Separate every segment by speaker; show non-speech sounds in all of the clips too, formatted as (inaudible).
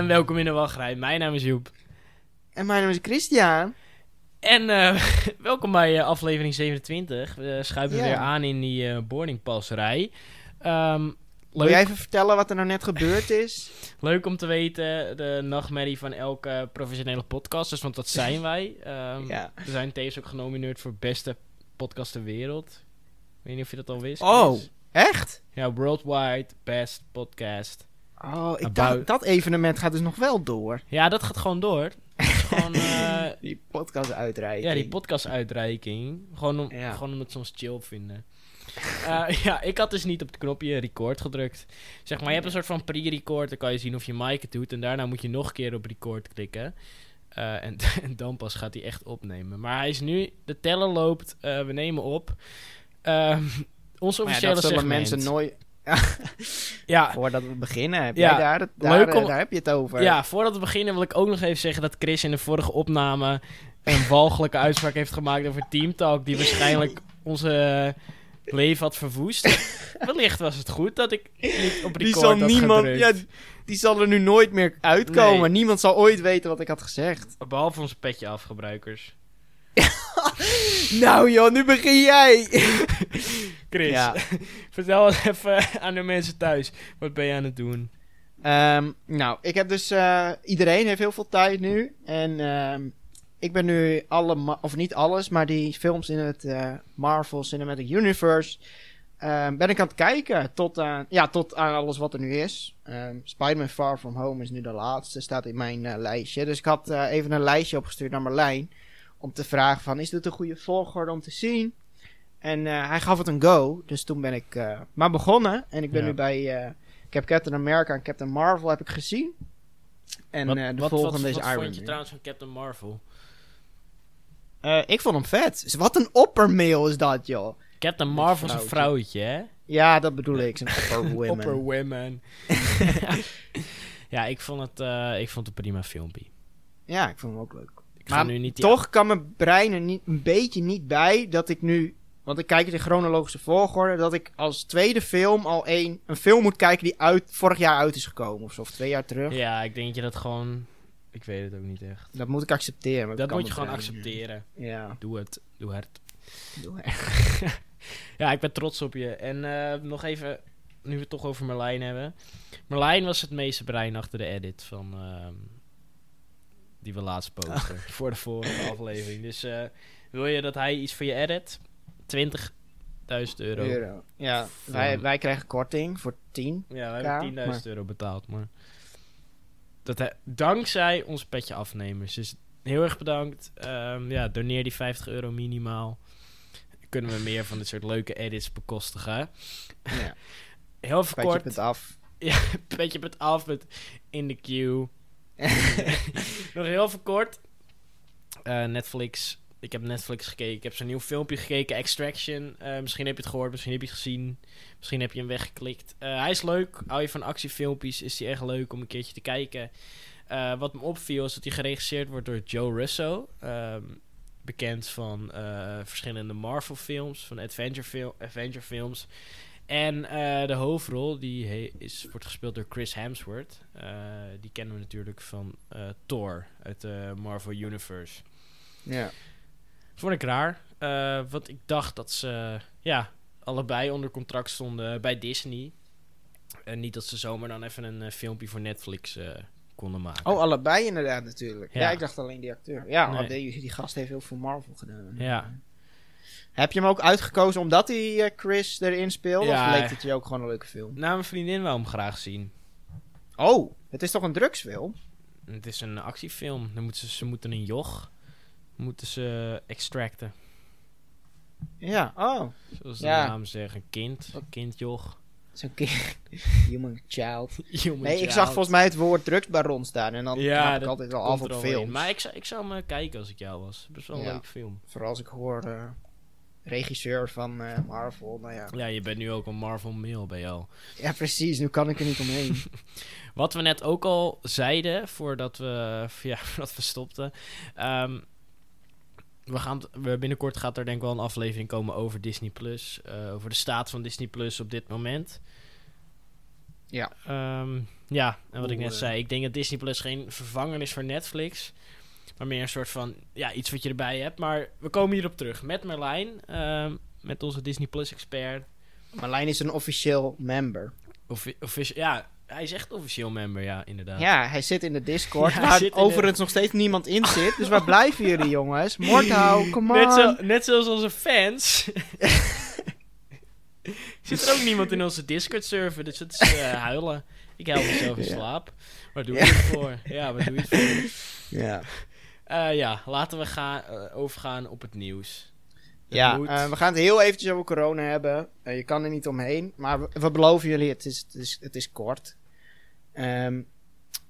Speaker 1: en welkom in de wachtrij. Mijn naam is Joep.
Speaker 2: En mijn naam is Christian.
Speaker 1: En eh, (laughs) welkom bij eh, aflevering 27. We schuiven weer aan in die. Ehm
Speaker 2: Wil
Speaker 1: leuk,
Speaker 2: jij even vertellen wat er nou net gebeurd (laughs) is?
Speaker 1: leuk om te weten, de nachtmerrie van elke professionele podcast. Dus, want dat zijn (laughs) wij. Ehm,
Speaker 2: Ja.
Speaker 1: We zijn tevens ook genomineerd voor beste podcast ter wereld. Ik weet niet of je dat al wist.
Speaker 2: Oh, echt?
Speaker 1: Ja, Worldwide Best Podcast.
Speaker 2: Oh, ik dacht, dat evenement gaat dus nog wel door.
Speaker 1: Ja, dat gaat gewoon door. Het is (laughs) gewoon, eh,
Speaker 2: Die podcast uitreiking.
Speaker 1: Ja, die podcast-uitreiking. Gewoon, om,
Speaker 2: Ja.
Speaker 1: gewoon omdat ze ons chill vinden. Eh, (laughs) ja, ik had dus niet op het knopje record gedrukt. Zeg maar, je hebt een soort van pre-record. Dan kan je zien of je mic het doet. En daarna moet je nog een keer op record klikken. Eh, en, (laughs) en dan pas gaat hij echt opnemen. Maar hij is nu... De teller loopt. eh, we nemen op. Ehm onze
Speaker 2: Maar ja,
Speaker 1: officiële
Speaker 2: dat zullen
Speaker 1: segment.
Speaker 2: mensen nooit...
Speaker 1: Ja, (laughs)
Speaker 2: Voordat we beginnen, heb
Speaker 1: Ja,
Speaker 2: jij daar, het- daar,
Speaker 1: leuk om-
Speaker 2: daar heb je het over.
Speaker 1: Ja, voordat we beginnen wil ik ook nog even zeggen dat Chris in de vorige opname een walgelijke (laughs) uitspraak heeft gemaakt over Team Talk, die waarschijnlijk onze eh, leven had verwoest. (laughs) Wellicht was het goed dat ik niet op
Speaker 2: Die
Speaker 1: record
Speaker 2: zal
Speaker 1: had
Speaker 2: niemand... Ja, die zal er nu nooit meer uitkomen.
Speaker 1: Nee.
Speaker 2: Niemand zal ooit weten wat ik had gezegd.
Speaker 1: Behalve onze petje afgebruikers.
Speaker 2: Nou joh, nu begin jij.
Speaker 1: Chris,
Speaker 2: Ja. (laughs)
Speaker 1: vertel eens even aan de mensen thuis. Wat ben je aan het doen?
Speaker 2: Ehm, nou, ik heb dus... eh, iedereen heeft heel veel tijd nu. En ehm, ik ben nu alle... Of niet alles, maar die films in het eh, Marvel Cinematic Universe... ehm, ben ik aan het kijken tot aan, ja, tot aan alles wat er nu is. Ehm Spider-Man Far From Home is nu de laatste, staat in mijn eh, lijstje. Dus ik had even een lijstje opgestuurd naar Marlijn... om te vragen van, is dit een goede volgorde om te zien? En eh, hij gaf het een go, dus toen ben ik eh, maar begonnen. En ik ben
Speaker 1: Ja.
Speaker 2: nu bij... eh, ik heb Captain America en Captain Marvel heb ik gezien. En
Speaker 1: wat,
Speaker 2: de
Speaker 1: wat,
Speaker 2: volgende
Speaker 1: wat,
Speaker 2: is
Speaker 1: wat
Speaker 2: Iron
Speaker 1: vond je
Speaker 2: Man.
Speaker 1: trouwens van Captain Marvel?
Speaker 2: Ik vond hem vet. Dus wat een oppermail is dat, joh.
Speaker 1: Captain Marvel is een vrouwtje, hè?
Speaker 2: Ja, dat bedoel ik. Zijn upper women.
Speaker 1: Upper (laughs) women. (laughs) ja, ik vond, het, ik vond het een prima filmpje.
Speaker 2: Ja, ik vond hem ook leuk. Maar
Speaker 1: nu niet
Speaker 2: Toch kan mijn brein er niet, een beetje niet bij dat ik nu... Want ik kijk het in chronologische volgorde. Dat ik als tweede film al een, een film moet kijken die uit, vorig jaar uit is gekomen. Of zo, of twee jaar terug.
Speaker 1: Ja, ik denk dat je dat gewoon... Ik weet het ook niet echt.
Speaker 2: Dat moet ik accepteren. maar
Speaker 1: Dat moet je gewoon
Speaker 2: brein
Speaker 1: accepteren.
Speaker 2: Ja.
Speaker 1: Doe het. Doe hard.
Speaker 2: Doe (laughs) echt.
Speaker 1: Ja, ik ben trots op je. En eh, nog even, nu we het toch over Merlijn hebben. Merlijn was het meeste brein achter de edit van... ehm, die we laatst posten. Voor de vorige aflevering. Dus eh, wil je dat hij iets voor je edit? 20.000 euro.
Speaker 2: Euro. Ja,
Speaker 1: Van-
Speaker 2: wij, wij krijgen korting voor 10.
Speaker 1: Ja, we
Speaker 2: Ja,
Speaker 1: hebben 10.000
Speaker 2: maar-
Speaker 1: euro betaald, maar... Dat he- dankzij onze petje afnemers. Dus heel erg bedankt. Ehm, ja, doneer die 50 euro minimaal. Kunnen we meer van dit soort leuke edits bekostigen.
Speaker 2: Ja.
Speaker 1: Heel even
Speaker 2: Petje
Speaker 1: kort.
Speaker 2: het af. (laughs)
Speaker 1: Petje met af met in de queue. (laughs) Nog heel even kort. Eh, Netflix. Ik heb Netflix gekeken. Ik heb zo'n nieuw filmpje gekeken. Extraction. Eh, misschien heb je het gehoord. Misschien heb je het gezien. Misschien heb je hem weggeklikt. Eh, hij is leuk. Hou je van actiefilmpjes. Is hij echt leuk om een keertje te kijken. Wat me opviel is dat hij geregisseerd wordt door Joe Russo. Ehm, bekend van verschillende Marvel films. Van Adventure, fil Adventure films. En eh, de hoofdrol die is, wordt gespeeld door Chris Hemsworth. Eh, die kennen we natuurlijk van eh, Thor uit de Marvel Universe.
Speaker 2: Ja.
Speaker 1: Vond ik raar. want ik dacht dat ze ja, allebei onder contract stonden bij Disney. En niet dat ze zomaar dan even een filmpje voor Netflix konden maken.
Speaker 2: Oh, allebei inderdaad natuurlijk. Ja,
Speaker 1: Ja.
Speaker 2: ik dacht alleen die acteur. Ja,
Speaker 1: Nee.
Speaker 2: want die, die gast heeft heel veel Marvel gedaan.
Speaker 1: Ja.
Speaker 2: Heb je hem ook uitgekozen omdat hij eh, Chris erin speelde?
Speaker 1: Ja.
Speaker 2: Of leek het je ook gewoon een leuke film?
Speaker 1: Nou, mijn vriendin wou hem graag zien.
Speaker 2: Oh, het is toch een drugsfilm?
Speaker 1: Het is een actiefilm. Dan moeten ze, ze moeten een joch moeten ze extracten.
Speaker 2: Ja, oh.
Speaker 1: Zoals de
Speaker 2: Ja.
Speaker 1: naam zegt, een kind. Een kindjoch.
Speaker 2: Zo'n keer. (laughs) Human child. (laughs)
Speaker 1: Human
Speaker 2: Nee, ik zag volgens mij het woord drugsbaron staan. En dan
Speaker 1: Ja,
Speaker 2: ik altijd wel af op
Speaker 1: in. Maar ik zou, ik zou hem eh, kijken als ik jou was. Best wel een
Speaker 2: Ja.
Speaker 1: leuk film.
Speaker 2: Vooral als ik hoor eh, regisseur van eh, Marvel. Nou ja.
Speaker 1: Ja, je bent nu ook een Marvel mail bij jou.
Speaker 2: ja, precies. Nu kan ik er niet omheen. (laughs)
Speaker 1: Wat we net ook al zeiden, voordat we, (laughs) ja, voordat we stopten. ehm, we gaan, we binnenkort gaat er denk ik wel een aflevering komen over Disney+. Plus. eh, over de staat van Disney Plus op dit moment.
Speaker 2: Ja.
Speaker 1: Ehm, Ja, en wat ik net
Speaker 2: eh,
Speaker 1: zei, ik denk dat Disney Plus geen vervanger is voor Netflix. Maar meer een soort van, ja, iets wat je erbij hebt. Maar we komen hierop terug met Merlijn, ehm, met onze Disney Plus expert.
Speaker 2: Marlijn is een officieel member.
Speaker 1: Offi- offici- ja, hij is echt officieel member, ja, inderdaad.
Speaker 2: Ja, hij zit in de Discord, (laughs)
Speaker 1: Ja,
Speaker 2: waar
Speaker 1: de-
Speaker 2: overigens nog steeds niemand in zit. Dus waar blijven jullie, (laughs) jongens? Mordhau, come on.
Speaker 1: Net, zo, net zoals onze fans. (laughs) Zit er ook niemand in onze Discord-server, dus het is eh, huilen. Ik huil mezelf in slaap. Waar doe
Speaker 2: Ja.
Speaker 1: je het voor? Ja, waar doe je het voor?
Speaker 2: Ja,
Speaker 1: Eh, ja, laten we gaan, eh, overgaan op het nieuws.
Speaker 2: Ja
Speaker 1: moet-
Speaker 2: eh, we gaan het heel eventjes over corona hebben. Je kan er niet omheen, maar we, we beloven jullie, het is, het is, het is kort. Ehm,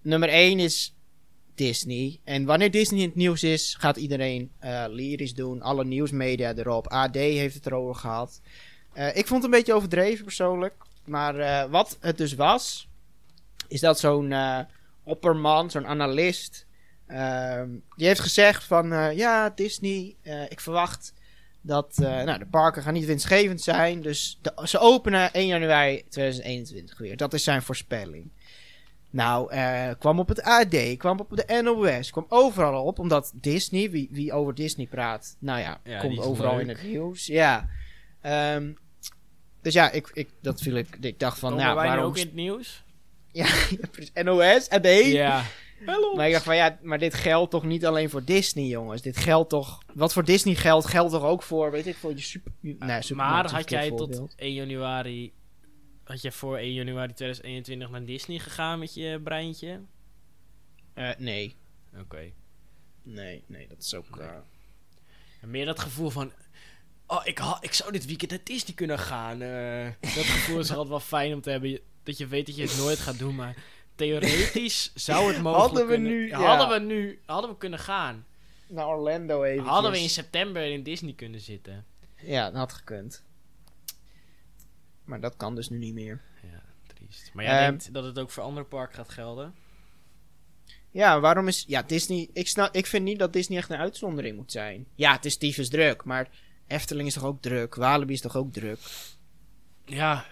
Speaker 2: nummer 1 is Disney. En wanneer Disney in het nieuws is, gaat iedereen lyrisch doen. Alle nieuwsmedia erop. AD heeft het erover gehad. Eh, ik vond het een beetje overdreven persoonlijk. Maar wat het dus was, is dat zo'n opperman, zo'n analist, die heeft gezegd van eh, ja, Disney, eh, ik verwacht dat eh, nou, de parken gaan niet winstgevend zijn. Dus de- ze openen 1 januari 2021 weer. Dat is zijn voorspelling. Nou, kwam op het AD, kwam op de NOS, kwam overal op. Omdat Disney, wie, wie over Disney praat, nou ja,
Speaker 1: Ja,
Speaker 2: komt overal
Speaker 1: leuk.
Speaker 2: in het nieuws. Ja. Ehm, dus ja, ik, ik, dat viel ik, ik dacht van,
Speaker 1: Komen
Speaker 2: nou,
Speaker 1: wij
Speaker 2: waarom...
Speaker 1: ook in het nieuws? (laughs)
Speaker 2: Ja. NOS, AD.
Speaker 1: Ja.
Speaker 2: Maar ik dacht van ja, maar dit geldt toch niet alleen voor Disney, jongens. Dit geldt toch. Wat voor Disney geldt, geldt toch ook voor, weet ik, voor je super. Nee, Supermarkt
Speaker 1: maar
Speaker 2: is een
Speaker 1: had jij tot
Speaker 2: voorbeeld.
Speaker 1: 1 januari... Had je voor 1 januari 2021 naar Disney gegaan met je breintje?
Speaker 2: Eh, nee.
Speaker 1: Oké.
Speaker 2: Nee, nee, dat is ook.
Speaker 1: Nee.
Speaker 2: eh,
Speaker 1: Meer dat gevoel van... Oh, ik, ik zou dit weekend naar Disney kunnen gaan. eh. dat gevoel is altijd wel fijn om te hebben. Dat je weet dat je het nooit gaat doen, maar... Theoretisch (laughs) zou het mogelijk
Speaker 2: Hadden we
Speaker 1: kunnen-
Speaker 2: nu, ja.
Speaker 1: Hadden we nu... Hadden we kunnen gaan.
Speaker 2: naar Orlando even.
Speaker 1: Hadden we in september in Disney kunnen zitten.
Speaker 2: Ja, dat had gekund. Maar dat kan dus nu niet meer.
Speaker 1: Ja, triest. Maar jij
Speaker 2: Ehm,
Speaker 1: denkt dat het ook voor andere parken gaat gelden?
Speaker 2: Ja, waarom is. Ja, Disney. Ik, snap, ik vind niet dat Disney echt een uitzondering moet zijn. Ja, het is tyfus druk, maar Efteling is toch ook druk? Walibi is toch ook druk?
Speaker 1: Ja,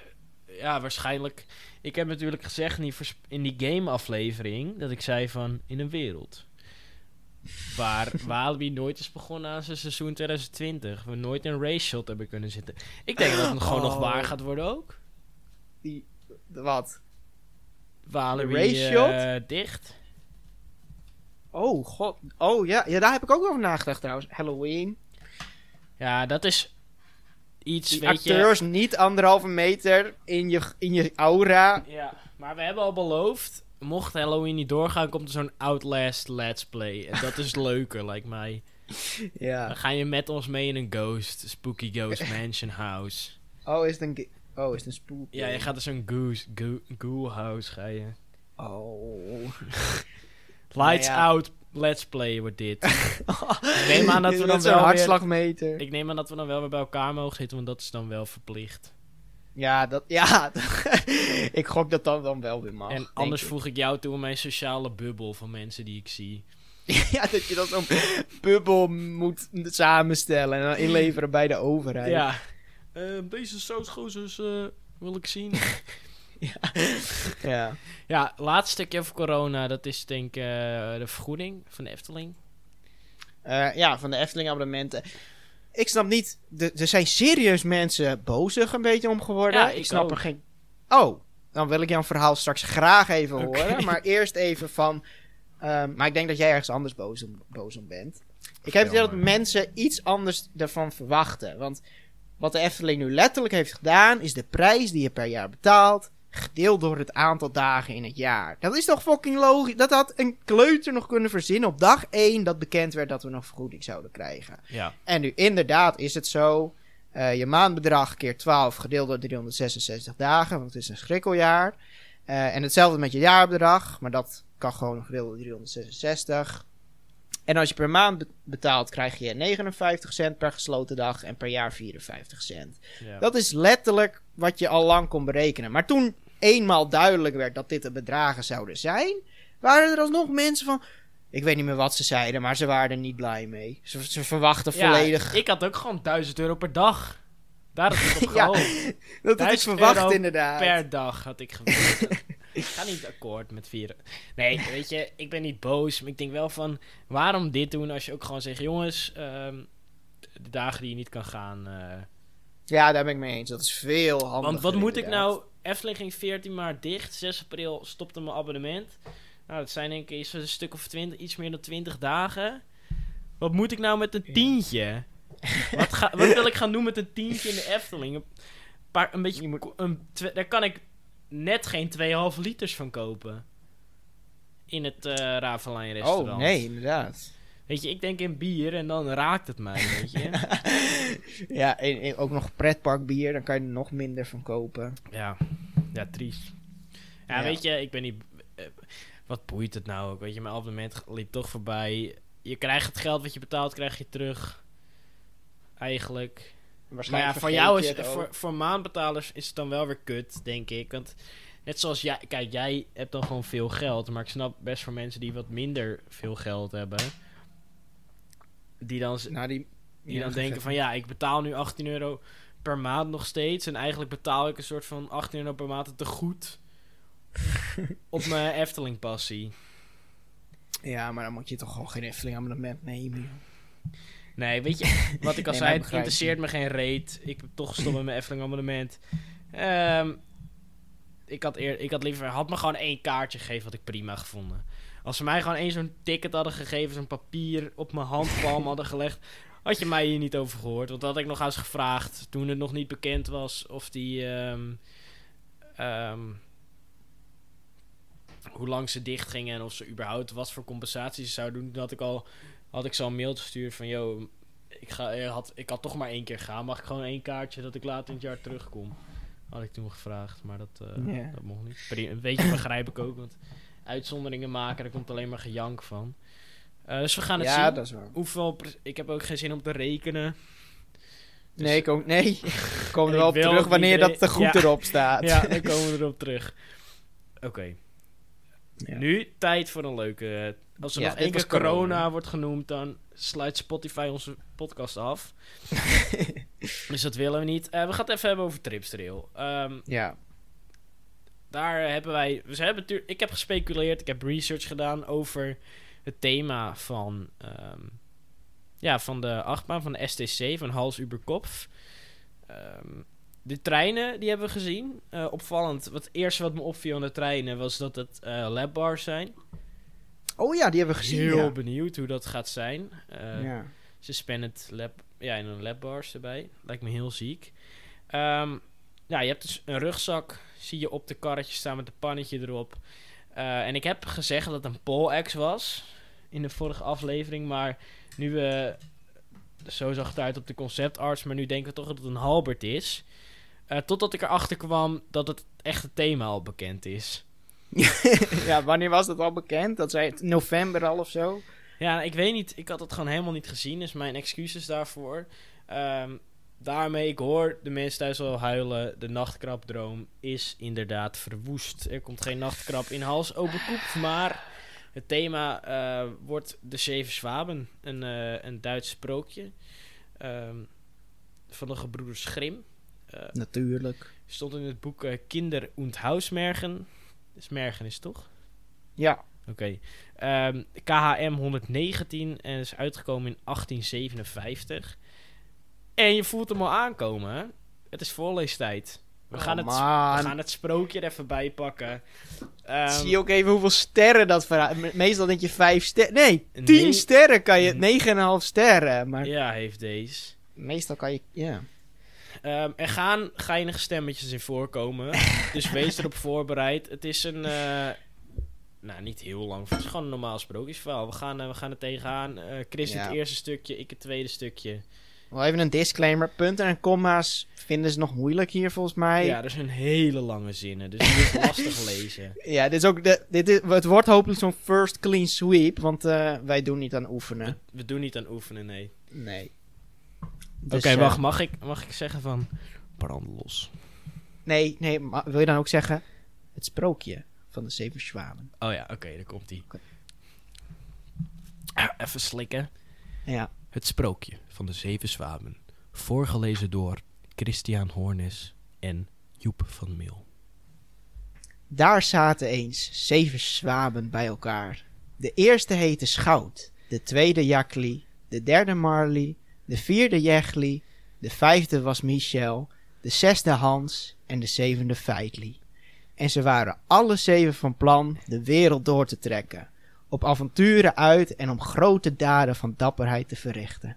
Speaker 1: ja, waarschijnlijk. Ik heb natuurlijk gezegd in die, vers- in die game-aflevering dat ik zei van in een wereld waar (laughs) Walibi nooit is begonnen aan zijn seizoen 2020, we nooit een race shot hebben kunnen zitten. Ik denk dat het (laughs) gewoon nog
Speaker 2: Oh.
Speaker 1: waar gaat worden ook.
Speaker 2: Die. Wat?
Speaker 1: Walibi
Speaker 2: race shot?
Speaker 1: eh, dicht.
Speaker 2: Oh, god. Oh ja. ja, daar heb ik ook over nagedacht trouwens. Halloween.
Speaker 1: Ja, dat is iets,
Speaker 2: Die
Speaker 1: weet je.
Speaker 2: acteurs niet anderhalve meter in je, in je aura.
Speaker 1: Ja, maar we hebben al beloofd, mocht Halloween niet doorgaan, komt er zo'n Outlast Let's Play. En dat is (laughs) leuker, lijkt mij.
Speaker 2: Ja.
Speaker 1: Dan ga je met ons mee in een ghost, spooky ghost (laughs) mansion house.
Speaker 2: Oh, is het een, oh, is het een spook?
Speaker 1: Ja, je gaat dus zo'n goose, ghoul, ghoul house ga je.
Speaker 2: Oh. (laughs)
Speaker 1: Lights
Speaker 2: Nou ja.
Speaker 1: out, let's play wordt dit. (laughs) ik neem aan dat we dan wel weer,
Speaker 2: hartslagmeter.
Speaker 1: Ik neem aan dat we dan wel weer bij elkaar mogen zitten, want dat is dan wel verplicht.
Speaker 2: Ja, dat, ja. (laughs) ik gok dat dat dan wel weer mag.
Speaker 1: en anders
Speaker 2: ik.
Speaker 1: voeg ik jou toe in mijn sociale bubbel van mensen die ik zie. (laughs)
Speaker 2: ja, dat je dan zo'n bubbel moet samenstellen en dan inleveren bij de overheid.
Speaker 1: Ja. Eh, deze sausgozers eh wil ik zien. (laughs)
Speaker 2: Ja.
Speaker 1: ja, laatste stukje over corona, dat is denk ik eh, de vergoeding van de Efteling.
Speaker 2: Eh, ja, van de Efteling abonnementen. Ik snap niet, er zijn serieus mensen bozig een beetje om geworden.
Speaker 1: Ja,
Speaker 2: ik,
Speaker 1: ik
Speaker 2: snap
Speaker 1: ook.
Speaker 2: er geen... Oh, dan wil ik jouw verhaal straks graag even horen. Maar eerst even van... ehm, maar ik denk dat jij ergens anders boos om, boos om bent. Ik heb het idee dat mensen iets anders ervan verwachten. Want wat de Efteling nu letterlijk heeft gedaan... is de prijs die je per jaar betaalt... gedeeld door het aantal dagen in het jaar. Dat is toch fucking logisch? Dat had een kleuter nog kunnen verzinnen op dag 1... dat bekend werd dat we nog vergoeding zouden krijgen.
Speaker 1: Ja.
Speaker 2: En nu inderdaad is het zo. eh, je maandbedrag keer 12 gedeeld door 366 dagen, want het is een schrikkeljaar. Eh, en hetzelfde met je jaarbedrag, maar dat kan gewoon gedeeld door 366. En als je per maand be- betaalt, krijg je 59 cent per gesloten dag en per jaar 54 cent.
Speaker 1: ja.
Speaker 2: Dat is letterlijk wat je al lang kon berekenen. Maar toen eenmaal duidelijk werd dat dit de bedragen zouden zijn, waren er alsnog mensen van. Ik weet niet meer wat ze zeiden, maar ze waren er niet blij mee. Ze, ze verwachten
Speaker 1: Ja,
Speaker 2: volledig.
Speaker 1: ik had ook gewoon 1000 euro per dag. Daar had ik op (laughs)
Speaker 2: Ja, dat is
Speaker 1: 1000
Speaker 2: verwacht, inderdaad.
Speaker 1: Per dag had ik gewild. (laughs) ik ga niet akkoord met vieren. Nee, weet je, ik ben niet boos. Maar ik denk wel van, waarom dit doen als je ook gewoon zegt... Jongens, ehm, de dagen die je niet kan gaan... eh,
Speaker 2: Ja, daar ben ik mee eens. Dat is veel handiger.
Speaker 1: want wat moet ik nou... Efteling ging 14 maart dicht. 6 april stopte mijn abonnement. Nou, dat zijn denk ik een stuk of 20, iets meer dan 20 dagen. Wat moet ik nou met een tientje? wat, ga, wat wil ik gaan doen met een tientje in de Efteling? Een, paar, een beetje... Een, daar kan ik net geen 2,5 liters van kopen. In het Ravelijn restaurant.
Speaker 2: Oh, nee, inderdaad.
Speaker 1: Weet je, ik denk in bier en dan raakt het mij, weet je. (laughs)
Speaker 2: ja, en, en ook nog pretparkbier, dan kan je er nog minder van kopen.
Speaker 1: Ja, ja, triest. Ja,
Speaker 2: Ja.
Speaker 1: weet je, ik ben niet... eh, wat boeit het nou ook? Weet je, mijn abonnement liep toch voorbij. Je krijgt het geld wat je betaalt, krijg je terug. Eigenlijk. Maar ja,
Speaker 2: Waarschijnlijk
Speaker 1: voor jou is...
Speaker 2: het.
Speaker 1: Voor, voor maandbetalers is het dan wel weer kut, denk ik. Want net zoals jij... Kijk, jij hebt dan gewoon veel geld. Maar ik snap best voor mensen die wat minder veel geld hebben... Die dan,
Speaker 2: Nou, die,
Speaker 1: die
Speaker 2: ja,
Speaker 1: dan denken van... Ja, ik betaal nu 18 euro per maand nog steeds. En eigenlijk betaal ik een soort van 18 euro per maand te goed... (laughs) op mijn Efteling passie.
Speaker 2: Ja, maar dan moet je toch gewoon geen Efteling abonnement nemen.
Speaker 1: Nee, weet je, (laughs) wat ik al
Speaker 2: Nee,
Speaker 1: zei, het interesseert
Speaker 2: je.
Speaker 1: me geen reet. Ik heb toch gestopt (laughs) met mijn Efteling abonnement. Ehm, ik, had eer, ik had liever, had me gewoon één kaartje gegeven, had ik prima gevonden. Als ze mij gewoon één zo'n ticket hadden gegeven, zo'n papier op mijn handpalm hadden (laughs) gelegd, had je mij hier niet over gehoord. Want dat had ik nog eens gevraagd, toen het nog niet bekend was of die... ehm, ehm, hoe lang ze dicht gingen en of ze überhaupt wat voor compensaties ze zouden doen. Toen had ik al had ik zo een mail gestuurd van, yo, ik, ga, ik, had, ik had toch maar één keer gaan. Mag ik gewoon één kaartje dat ik later in het jaar terugkom? Had ik toen gevraagd, maar dat, eh, dat mocht niet. Een beetje begrijp ik ook, want uitzonderingen maken, daar komt alleen maar gejank van. Eh, dus we gaan het
Speaker 2: Ja,
Speaker 1: zien.
Speaker 2: dat is waar.
Speaker 1: Hoeveel, ik heb ook geen zin om te rekenen. Dus-
Speaker 2: Nee, ik ook, nee. (laughs) Ik kom er wel op terug wanneer dat te goed
Speaker 1: Ja.
Speaker 2: erop staat.
Speaker 1: Ja, (laughs) dan komen we erop terug. Oké,
Speaker 2: Ja.
Speaker 1: nu tijd voor een leuke... Als er nog één keer corona.
Speaker 2: corona.
Speaker 1: wordt genoemd, dan sluit Spotify onze podcast af. (laughs) dus dat willen we niet. Eh, we gaan het even hebben over Tripstrail. Ehm,
Speaker 2: ja.
Speaker 1: Daar hebben wij... We hebben ik heb gespeculeerd, ik heb research gedaan over het thema van... ehm, ja, van de achtbaan, van de STC, van Hals über Kopf. Ehm, de treinen, die hebben we gezien. Eh, opvallend, wat het eerste wat me opviel aan de treinen... was dat het eh labbars zijn.
Speaker 2: Oh ja, die hebben we gezien.
Speaker 1: Heel
Speaker 2: ja.
Speaker 1: benieuwd hoe dat gaat zijn. Eh
Speaker 2: ja.
Speaker 1: Suspended lab, ja, en een labbars erbij. Lijkt me heel ziek. Ehm, ja, je hebt dus een rugzak, zie je op de karretje staan met een pannetje erop. Eh, en ik heb gezegd dat het een Pole-X was in de vorige aflevering, maar nu we... zo zag het uit op de conceptarts, maar nu denken we toch dat het een Halbert is. Eh, totdat ik erachter kwam dat het echte thema al bekend is. (laughs)
Speaker 2: ja, wanneer was dat al bekend? Dat zei het november al of zo?
Speaker 1: Ja, ik weet niet. Ik had het gewoon helemaal niet gezien. Dus mijn excuses daarvoor. Ehm, daarmee, ik hoor de mensen thuis al huilen. De nachtkrabdroom is inderdaad verwoest. Er komt geen nachtkrab in hals open koep. Maar het thema eh, wordt de Zeven Zwaben. Een, eh, een Duits sprookje. ehm, van de gebroeders Grimm. Eh,
Speaker 2: Natuurlijk.
Speaker 1: stond in het boek Kinder und Hausmergen. Dus Mergen is toch?
Speaker 2: Ja.
Speaker 1: Oké. Ehm, KHM 119 en is uitgekomen in 1857. En je voelt hem al aankomen? Het is voorleestijd. We,
Speaker 2: Oh,
Speaker 1: gaan, het, we gaan het sprookje er even bij pakken. Ehm,
Speaker 2: Zie je ook even hoeveel sterren dat verhaal... Me- Meestal denk je vijf sterren... Nee, tien
Speaker 1: Nee.
Speaker 2: sterren kan je...
Speaker 1: Mm.
Speaker 2: Negen en half sterren. Maar
Speaker 1: Ja, heeft deze.
Speaker 2: meestal kan je... Ja.
Speaker 1: Ehm, er gaan geinige stemmetjes in voorkomen. (laughs) dus wees erop voorbereid. Het is een... eh, nou, niet heel lang. Het is gewoon een normaal sprookjesverhaal. We gaan, eh, we gaan er tegenaan. Eh Chris
Speaker 2: Ja.
Speaker 1: het eerste stukje, ik het tweede stukje.
Speaker 2: Wel even een disclaimer. Punten en comma's vinden ze nog moeilijk hier volgens mij.
Speaker 1: Ja, er zijn hele lange zinnen, dus die is (laughs) lastig lezen.
Speaker 2: Ja, dit is ook de, dit is, het wordt hopelijk zo'n first clean sweep, want eh, wij doen niet aan oefenen.
Speaker 1: we doen niet aan oefenen, nee.
Speaker 2: Nee.
Speaker 1: Oké,
Speaker 2: Dus, eh,
Speaker 1: wacht, mag ik, mag ik zeggen van... Brand los.
Speaker 2: Nee, nee, maar wil je dan ook zeggen het sprookje van de zeven zwanen?
Speaker 1: Oh ja, oké, daar komt ie.
Speaker 2: Oké.
Speaker 1: Even slikken.
Speaker 2: Ja.
Speaker 1: Het sprookje van de zeven zwamen. Voorgelezen door Christian Hornes en Joep van Mil.
Speaker 2: Daar zaten eens zeven zwaben bij elkaar. De eerste heette Schout, de tweede Jakli, de derde Marley, de vierde Jechli, de vijfde was Michel, de zesde Hans en de zevende Feitli. En ze waren alle zeven van plan de wereld door te trekken, op avonturen uit en om grote daden van dapperheid te verrichten.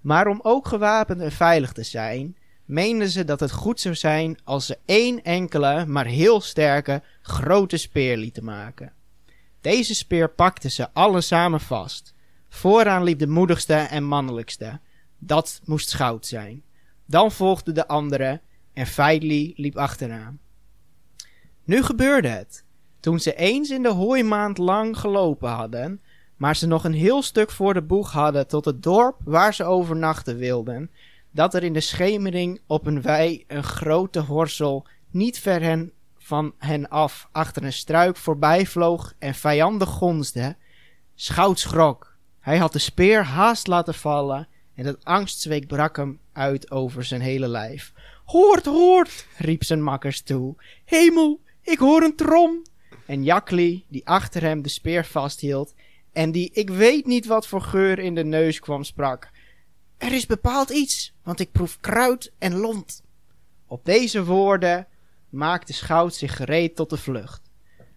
Speaker 2: Maar om ook gewapend en veilig te zijn, meenden ze dat het goed zou zijn als ze één enkele, maar heel sterke, grote speer lieten maken. Deze speer pakten ze alle samen vast. Vooraan liep de moedigste en mannelijkste. Dat moest Schout zijn. Dan volgden de andere en Feidli liep achteraan. Nu gebeurde het. Toen ze eens in de hooimaand lang gelopen hadden, maar ze nog een heel stuk voor de boeg hadden tot het dorp waar ze overnachten wilden, dat er in de schemering op een wei een grote horsel niet ver hen, van hen af achter een struik voorbij vloog en vijandig gonsde, Schout schrok. Hij had de speer haast laten vallen en het angstzweek brak hem uit over zijn hele lijf. Hoort, hoort, riep zijn makkers toe. Hemel, ik hoor een trom. En Jakli, die achter hem de speer vasthield en die ik weet niet wat voor geur in de neus kwam, sprak. Er is bepaald iets, want ik proef kruid en lont. Op deze woorden maakte Schout zich gereed tot de vlucht.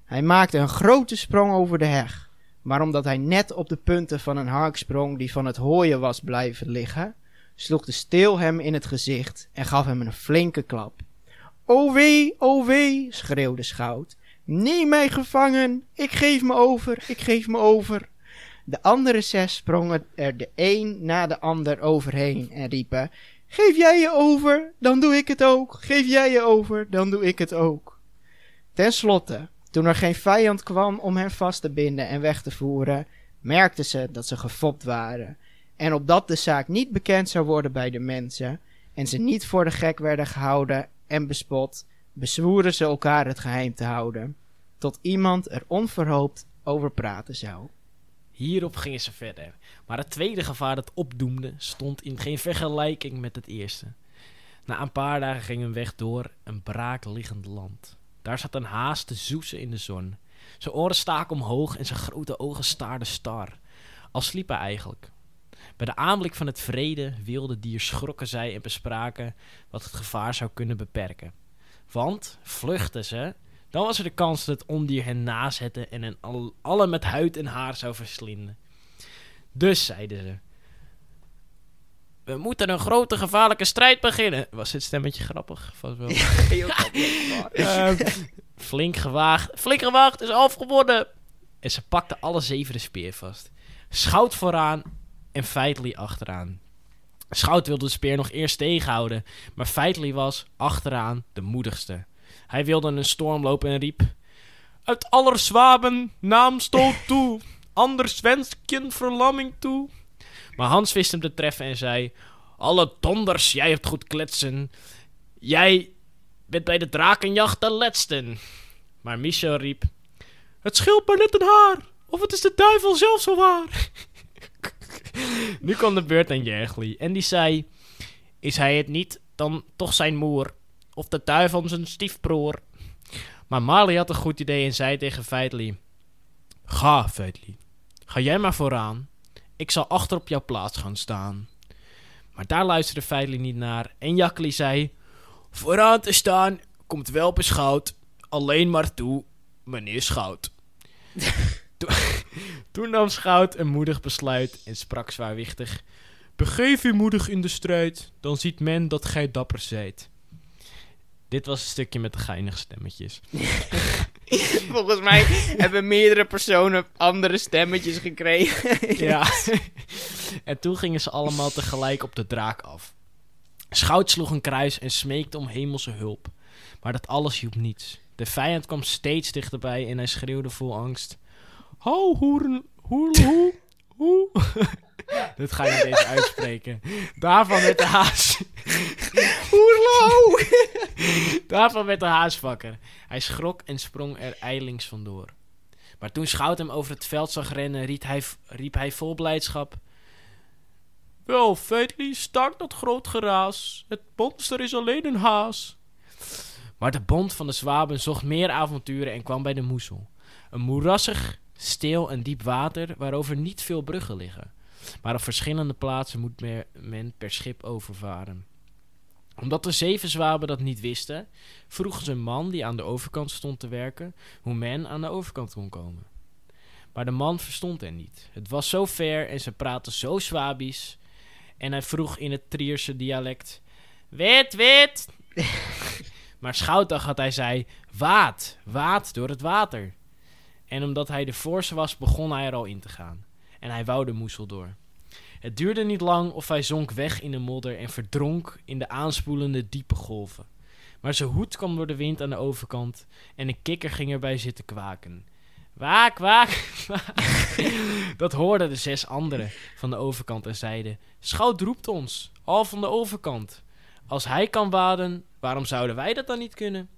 Speaker 2: Hij maakte een grote sprong over de heg, maar omdat hij net op de punten van een hark sprong die van het hooien was blijven liggen, sloeg de steel hem in het gezicht en gaf hem een flinke klap. O wee, o wee, schreeuwde Schout. Neem mij gevangen, ik geef me over, ik geef me over. De andere zes sprongen er de een na de ander overheen en riepen: Geef jij je over, dan doe ik het ook. Geef jij je over, dan doe ik het ook. Ten slotte, toen er geen vijand kwam om hen vast te binden en weg te voeren, merkten ze dat ze gefopt waren. En opdat de zaak niet bekend zou worden bij de mensen en ze niet voor de gek werden gehouden en bespot, bezwoeren ze elkaar het geheim te houden, tot iemand er onverhoopt over praten zou.
Speaker 1: Hierop gingen ze verder. Maar het tweede gevaar dat opdoemde stond in geen vergelijking met het eerste. Na een paar dagen ging hun weg door een braakliggend land. Daar zat een haas te zoesen in de zon. Zijn oren staken omhoog en zijn grote ogen staarden star. Al sliep hij eigenlijk. Bij de aanblik van het vrede wilde dier schrokken zij en bespraken wat het gevaar zou kunnen beperken. Want, vluchten ze, dan was er de kans dat het ondier hen nazette en hen al, alle met huid en haar zou verslinden. Dus zeiden ze: We moeten een grote gevaarlijke strijd beginnen. Was dit stemmetje grappig? Vast wel. (laughs) Ehm, flink gewaagd. Flink gewaagd is afgewonnen. En ze pakten alle zeven de speer vast. Schout vooraan en Feitli achteraan. Schout wilde de speer nog eerst tegenhouden, maar Feitli was achteraan de moedigste. Hij wilde een storm lopen en riep: Uit aller zwaben naamstoot (laughs) toe, anders wens kind verlamming toe. Maar Hans wist hem te treffen en zei: Alle donders, jij hebt goed kletsen. Jij bent bij de drakenjacht de letsten. Maar Michel riep: Het scheelt maar net een haar, of het is de duivel zelf zo waar. (laughs) nu kwam de beurt aan Jergli en die zei: Is hij het niet, dan toch zijn moer, of de duivel zijn stiefbroer. Maar Marley had een goed idee en zei tegen Feitli: Ga, Feitli, ga jij maar vooraan. Ik zal achter op jouw plaats gaan staan. Maar daar luisterde Feitli niet naar en Jakli zei: Vooraan te staan komt wel beschouwd, alleen maar toe, meneer Schout. (laughs) Toen- (laughs) Toen nam Schout een moedig besluit en sprak zwaarwichtig: Begeef u moedig in de strijd, dan ziet men dat gij dapper zijt. Dit was een stukje met de geinige stemmetjes. (laughs)
Speaker 2: Volgens mij hebben meerdere personen andere stemmetjes gekregen. (laughs)
Speaker 1: Ja. en toen gingen ze allemaal tegelijk op de draak af. Schout sloeg een kruis en smeekte om hemelse hulp. Maar dat alles hielp niets. De vijand kwam steeds dichterbij en hij schreeuwde vol angst. Ho, hoeren, hoer, hoe, hoe. (laughs) Dit ga je niet eens uitspreken. Daarvan werd de haas... (laughs)
Speaker 2: Hoerlo! (laughs)
Speaker 1: Daarvan werd de haas wakker. Hij schrok en sprong er ijlings vandoor. Maar toen Schout hem over het veld zag rennen, riep hij, riep hij vol blijdschap... Wel, Feitli, stak dat groot geraas. Het monster is alleen een haas. Maar de bond van de zwaben zocht meer avonturen en kwam bij de Moezel. Een moerassig, stil en diep water waarover niet veel bruggen liggen. Maar op verschillende plaatsen moet men per schip overvaren. Omdat de zeven zwaben dat niet wisten, vroegen ze een man die aan de overkant stond te werken hoe men aan de overkant kon komen. Maar de man verstond hen niet. Het was zo ver en ze praten zo Zwabisch. En hij vroeg in het Trierse dialect: Wit, wit! (laughs) maar Schouwdag had hij zei: Waad, waad door het water. En omdat hij de voorste was, begon hij er al in te gaan. En hij wou de moesel door. Het duurde niet lang of hij zonk weg in de modder en verdronk in de aanspoelende diepe golven. Maar zijn hoed kwam door de wind aan de overkant en een kikker ging erbij zitten kwaken. Waak, waak, (laughs) waak. Dat hoorden de zes anderen van de overkant en zeiden: Schout roept ons, al van de overkant. Als hij kan waden, waarom zouden wij dat dan niet kunnen?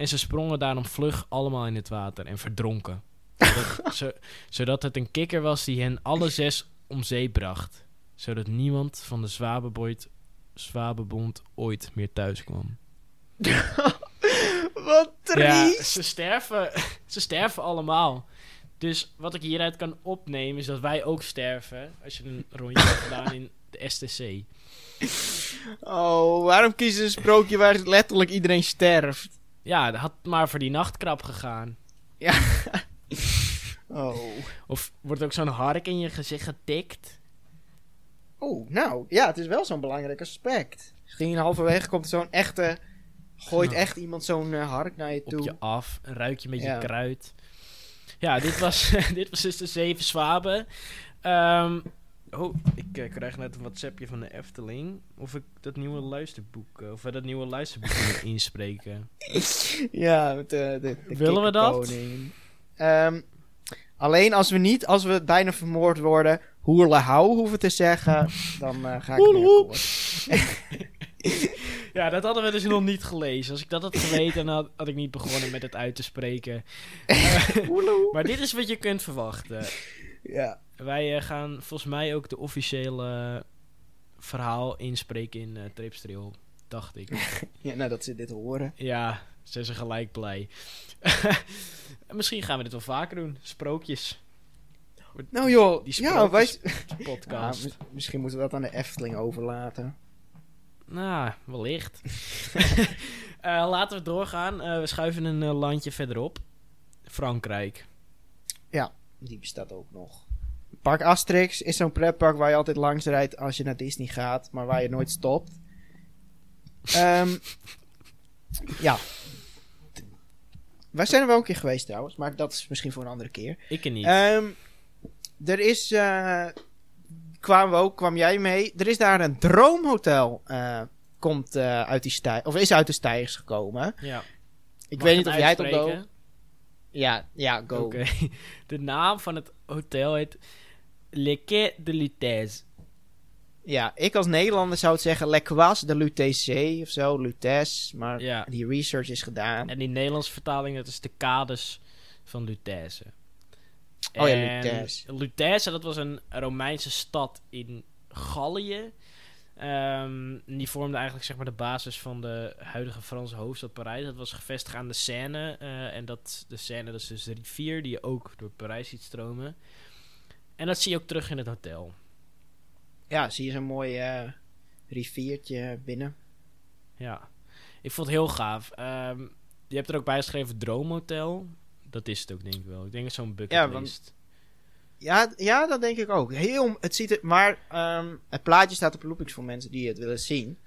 Speaker 1: En ze sprongen daarom vlug allemaal in het water en verdronken. Zodat, (laughs) zo- zodat het een kikker was die hen alle zes om zee bracht. Zodat niemand van de Zwabenbond, Zwabenbond ooit meer thuis kwam. (laughs)
Speaker 2: Wat
Speaker 1: Ja,
Speaker 2: triest.
Speaker 1: ze sterven, (laughs) ze sterven allemaal. Dus wat ik hieruit kan opnemen is dat wij ook sterven als je een rondje hebt gedaan in de STC.
Speaker 2: Oh, waarom kiezen ze een sprookje waar letterlijk iedereen sterft?
Speaker 1: Ja, dat had maar voor die nachtkrab gegaan. (laughs)
Speaker 2: Oh.
Speaker 1: Of wordt ook zo'n hark in je gezicht getikt?
Speaker 2: Oh, nou, ja, het is wel zo'n belangrijk aspect. Misschien halverwege komt zo'n echte... Gooit
Speaker 1: Ja.
Speaker 2: echt iemand zo'n eh, hark naar je
Speaker 1: op
Speaker 2: toe.
Speaker 1: je af. Een ruikje met je
Speaker 2: Ja.
Speaker 1: kruid. Ja, dit was, (laughs) dit was dus de zeven zwaben. Ehm, oh, ik eh, krijg net een WhatsAppje van de Efteling. Of ik dat nieuwe luisterboek, eh, of we dat nieuwe luisterboek (laughs) kunnen inspreken. (laughs)
Speaker 2: Ja, met de, de, de
Speaker 1: Willen we dat?
Speaker 2: Ehm, alleen als we niet, als we bijna vermoord worden, hoerlehou hoeven te zeggen, dan eh, ga ik akkoord. (laughs)
Speaker 1: Ja, dat hadden we dus nog niet gelezen. Als ik dat had geweten, dan had, had ik niet begonnen met het uit te spreken. Eh, maar dit is wat je kunt verwachten.
Speaker 2: Ja.
Speaker 1: Wij eh, gaan volgens mij ook de officiële verhaal inspreken in eh Tripstrail, dacht ik. (laughs)
Speaker 2: ja, nou dat ze dit horen.
Speaker 1: Ja, ze zijn gelijk blij. (laughs) Misschien gaan we dit wel vaker doen. Sprookjes.
Speaker 2: Nou joh,
Speaker 1: Die
Speaker 2: ja, wij... (laughs)
Speaker 1: sprookjes-
Speaker 2: Ja,
Speaker 1: Podcast.
Speaker 2: mis- misschien moeten we dat aan de Efteling overlaten.
Speaker 1: Nou, wellicht. Eh, laten we doorgaan. Eh, we schuiven een eh, landje verderop. Frankrijk.
Speaker 2: Die bestaat ook nog. Park Asterix is zo'n pretpark waar je altijd langs rijdt als je naar Disney gaat, maar waar je nooit stopt. Ehm, (laughs) ja. Wij zijn er wel een keer geweest trouwens, maar dat is misschien voor een andere keer.
Speaker 1: Ik er niet.
Speaker 2: Ehm, er is, eh, kwamen we ook, kwam jij mee? Er is daar een droomhotel, eh, komt eh, uit die stijg, of is uit de stijgers gekomen.
Speaker 1: ja.
Speaker 2: Ik
Speaker 1: Mag
Speaker 2: weet niet of jij het
Speaker 1: uitspreken?
Speaker 2: Ja, ja, go. (laughs)
Speaker 1: De naam van het hotel heet Le Quai de Lutèce.
Speaker 2: Ja, ik als Nederlander zou het zeggen Le Quas de l'UTC of zo, Lutèce. Maar
Speaker 1: Ja.
Speaker 2: die research is gedaan.
Speaker 1: En in Nederlandse vertaling, dat is de kades van Lutèce.
Speaker 2: Oh ja, Lutèce.
Speaker 1: Lutèce, dat was een Romeinse stad in Gallië. Ehm, die vormde eigenlijk zeg maar de basis van de huidige Franse hoofdstad Parijs. Dat was gevestigd aan de Seine. eh, en dat, de Seine dat is dus de rivier die je ook door Parijs ziet stromen. En dat zie je ook terug in het hotel.
Speaker 2: Ja, zie je zo'n mooi eh, riviertje binnen.
Speaker 1: Ja, ik vond het heel gaaf. Ehm, je hebt er ook bij geschreven Droomhotel. Dat is het ook, denk ik wel. Ik denk zo'n bucketlist.
Speaker 2: Ja, ja, dat denk ik ook. Heel, het ziet er, maar ehm, het plaatje staat op Loopings voor mensen die het willen zien.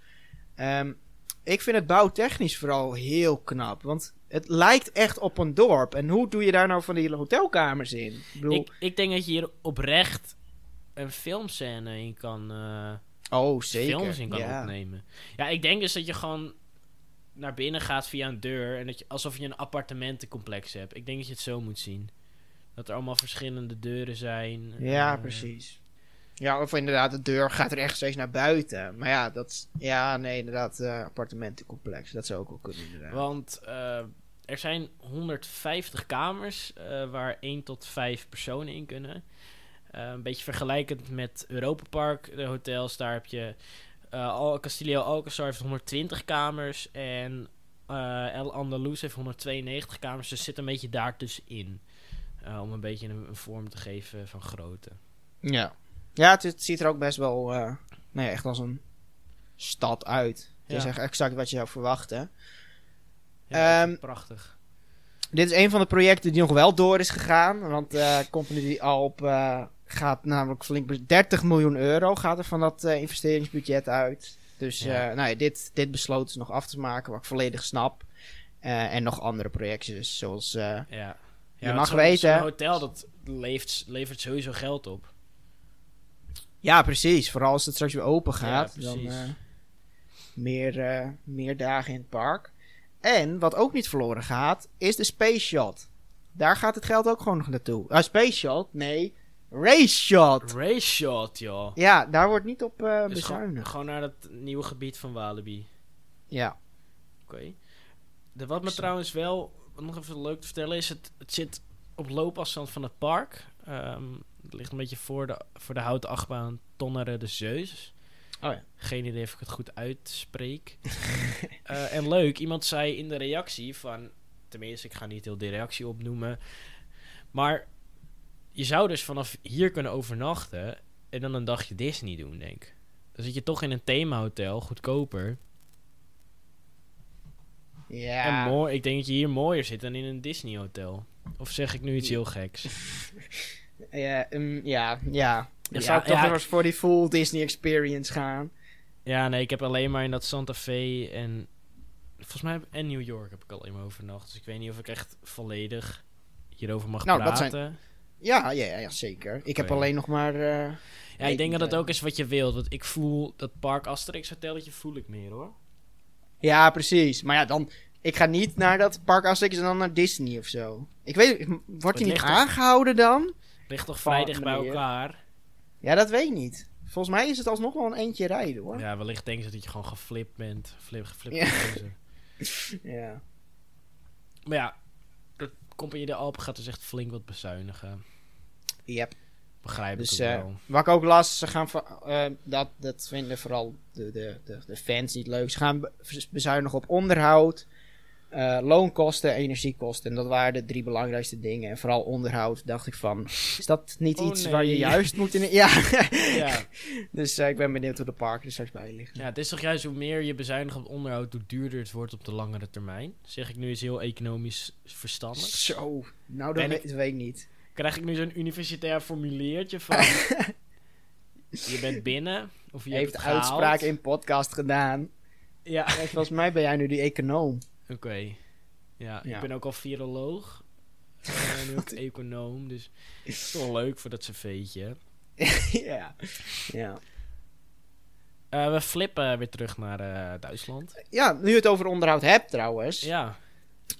Speaker 2: Ehm, ik vind het bouwtechnisch vooral heel knap. Want het lijkt echt op een dorp. En hoe doe je daar nou van die hotelkamers in? Ik bedoel,
Speaker 1: ik, ik denk dat je hier oprecht een filmscène in kan... eh,
Speaker 2: oh, zeker.
Speaker 1: films in kan
Speaker 2: ja.
Speaker 1: opnemen. Ja, ik denk dus dat je gewoon naar binnen gaat via een deur en dat je alsof je een appartementencomplex hebt. Ik denk dat je het zo moet zien. Dat er allemaal verschillende deuren zijn.
Speaker 2: Ja,
Speaker 1: Eh,
Speaker 2: precies. Ja, of inderdaad, de deur gaat er echt steeds naar buiten. Maar ja, dat ja, nee, inderdaad, eh, appartementencomplex. Dat zou ook wel kunnen, inderdaad.
Speaker 1: Want eh, er zijn 150 kamers waar 1 tot 5 personen in kunnen. Een beetje vergelijkend met Europa Park, de hotels. Daar heb je Al Castillo Alcazar heeft 120 kamers. En El Andalus heeft 192 kamers, dus zit een beetje daartussenin. Eh om een beetje een, een vorm te geven van grootte.
Speaker 2: Ja. Ja, het, het ziet er ook best wel eh, nou ja, echt als een stad uit. Het is
Speaker 1: Ja.
Speaker 2: echt exact wat je zou verwachten.
Speaker 1: Ja,
Speaker 2: Ehm,
Speaker 1: prachtig.
Speaker 2: Dit is een van de projecten die nog wel door is gegaan. Want eh Company Alp gaat namelijk flink... be- 30 miljoen euro gaat er van dat investeringsbudget uit. Dus
Speaker 1: Ja.
Speaker 2: nou ja, dit, dit besloten ze nog af te maken, wat ik volledig snap. En nog andere projectjes, zoals...
Speaker 1: Ja.
Speaker 2: Je
Speaker 1: Ja,
Speaker 2: mag weten-
Speaker 1: Zo'n hotel, dat levert, levert sowieso geld op.
Speaker 2: Ja, precies. Vooral als het straks weer open
Speaker 1: Ja,
Speaker 2: gaat. dan eh, meer, eh, meer dagen in het park. En wat ook niet verloren gaat, is de Space Shot. Daar gaat het geld ook gewoon nog naartoe. Ah, Space Shot? Nee. Race Shot.
Speaker 1: Race shot, joh.
Speaker 2: Ja, daar wordt niet op
Speaker 1: Dus gewoon,
Speaker 2: bezuinigd.
Speaker 1: gewoon naar het nieuwe gebied van Walibi.
Speaker 2: Ja.
Speaker 1: Oké. De Wat me trouwens wel wat nog even leuk te vertellen is, het, het zit op loopafstand van het park. Ehm, het ligt een beetje voor de, voor de houten achtbaan Tonnere de Zeus.
Speaker 2: Oh ja.
Speaker 1: Geen idee of ik het goed uitspreek. (laughs) Eh, en leuk, iemand zei in de reactie van... Tenminste, ik ga niet heel de reactie opnoemen. Maar je zou dus vanaf hier kunnen overnachten... en dan een dagje Disney doen, denk ik. Dan zit je toch in een themahotel, goedkoper.
Speaker 2: Ja.
Speaker 1: En mooi, ik denk dat je hier mooier zit dan in een Disney hotel. Of zeg ik nu iets heel geks? (laughs)
Speaker 2: Ja, um, ja, ja. Dan
Speaker 1: Ja,
Speaker 2: zou ik toch
Speaker 1: ja,
Speaker 2: nog eens voor die full Disney experience gaan.
Speaker 1: Ja, nee, ik heb alleen maar in dat Santa Fe en... Volgens mij heb- en New York heb ik alleen maar overnacht. Dus ik weet niet of ik echt volledig hierover mag
Speaker 2: Nou, dat
Speaker 1: praten.
Speaker 2: zijn- Ja, ja, ja, ja, zeker. Ik heb
Speaker 1: Oké.
Speaker 2: alleen nog maar... eh,
Speaker 1: Ja, ik denk dat
Speaker 2: Nee,
Speaker 1: ook is wat je wilt. Want ik voel dat Park Asterix hotelletje voel ik meer hoor.
Speaker 2: Ja, precies. Maar ja, dan... Ik ga niet naar dat park Asterix en dan naar Disney of zo. Ik weet... Wordt hij niet
Speaker 1: toch-
Speaker 2: aangehouden dan?
Speaker 1: Ligt toch vrij dicht bij elkaar.
Speaker 2: Ja, dat weet ik niet. Volgens mij is het alsnog wel een eentje rijden, hoor. Ja.
Speaker 1: Ja, wellicht denken ze dat je gewoon geflipt bent. Flip, geflipt
Speaker 2: Ja.
Speaker 1: gozer. (laughs) Maar ja, de Compagnie de Alpen gaat dus echt flink wat bezuinigen.
Speaker 2: Yep.
Speaker 1: Begrijp
Speaker 2: Dus
Speaker 1: ik ook
Speaker 2: eh,
Speaker 1: wel.
Speaker 2: wat ik ook las, ze gaan... eh, dat, dat vinden vooral de, de, de, de fans niet leuk. Ze gaan be- bezuinigen op onderhoud, eh, loonkosten, energiekosten. En dat waren de drie belangrijkste dingen. En vooral onderhoud, dacht ik van... Is dat niet
Speaker 1: Oh,
Speaker 2: iets waar je juist moet in... Ja. (laughs)
Speaker 1: Ja.
Speaker 2: dus eh, ik ben benieuwd hoe de parken er straks bij liggen.
Speaker 1: ja, het is toch juist hoe meer je bezuinigt op onderhoud, hoe duurder het wordt op de langere termijn. Zeg ik nu eens heel economisch verstandig.
Speaker 2: Zo, nou dat
Speaker 1: ik-
Speaker 2: dat weet ik niet.
Speaker 1: Krijg ik nu zo'n universitair formuliertje van... (laughs) je bent binnen, of je
Speaker 2: heeft
Speaker 1: hebt
Speaker 2: uitspraak in podcast gedaan.
Speaker 1: Ja,
Speaker 2: En volgens mij ben jij nu die econoom.
Speaker 1: Oké. Ja,
Speaker 2: Ja.
Speaker 1: ik ben ook al viroloog. En nu ook (laughs) econoom, dus het is wel leuk voor dat cv'tje. (laughs)
Speaker 2: ja. ja.
Speaker 1: Eh, we flippen weer terug naar eh, Duitsland.
Speaker 2: Ja, nu je het over onderhoud hebt trouwens.
Speaker 1: Ja,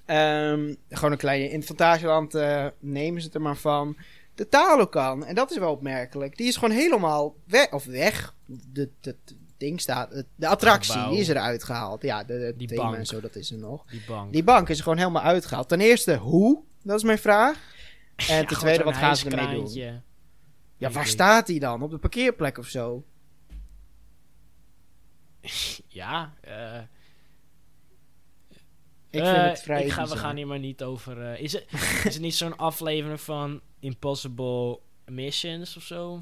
Speaker 2: Ehm, gewoon een kleine infantarieland eh, nemen ze het er maar van. De Talokan, en dat is wel opmerkelijk. Die is gewoon helemaal weg. Of weg. De, de ding staat. het- De attractie, die is eruit gehaald. Ja, de, de
Speaker 1: Die
Speaker 2: thema
Speaker 1: bank.
Speaker 2: en zo, dat is er nog.
Speaker 1: die bank.
Speaker 2: Die bank is er gewoon helemaal uitgehaald. Ten eerste, hoe? Dat is mijn vraag. (laughs) En ten tweede, wat gaan ze ermee doen? Ja, waar staat die dan? Op de parkeerplek of zo? (laughs)
Speaker 1: Ja, eh,
Speaker 2: Ik
Speaker 1: eh,
Speaker 2: vind het vrij
Speaker 1: ik ga, We gaan hier maar niet over... eh, is, het, is het niet zo'n aflevering van Impossible Missions of zo?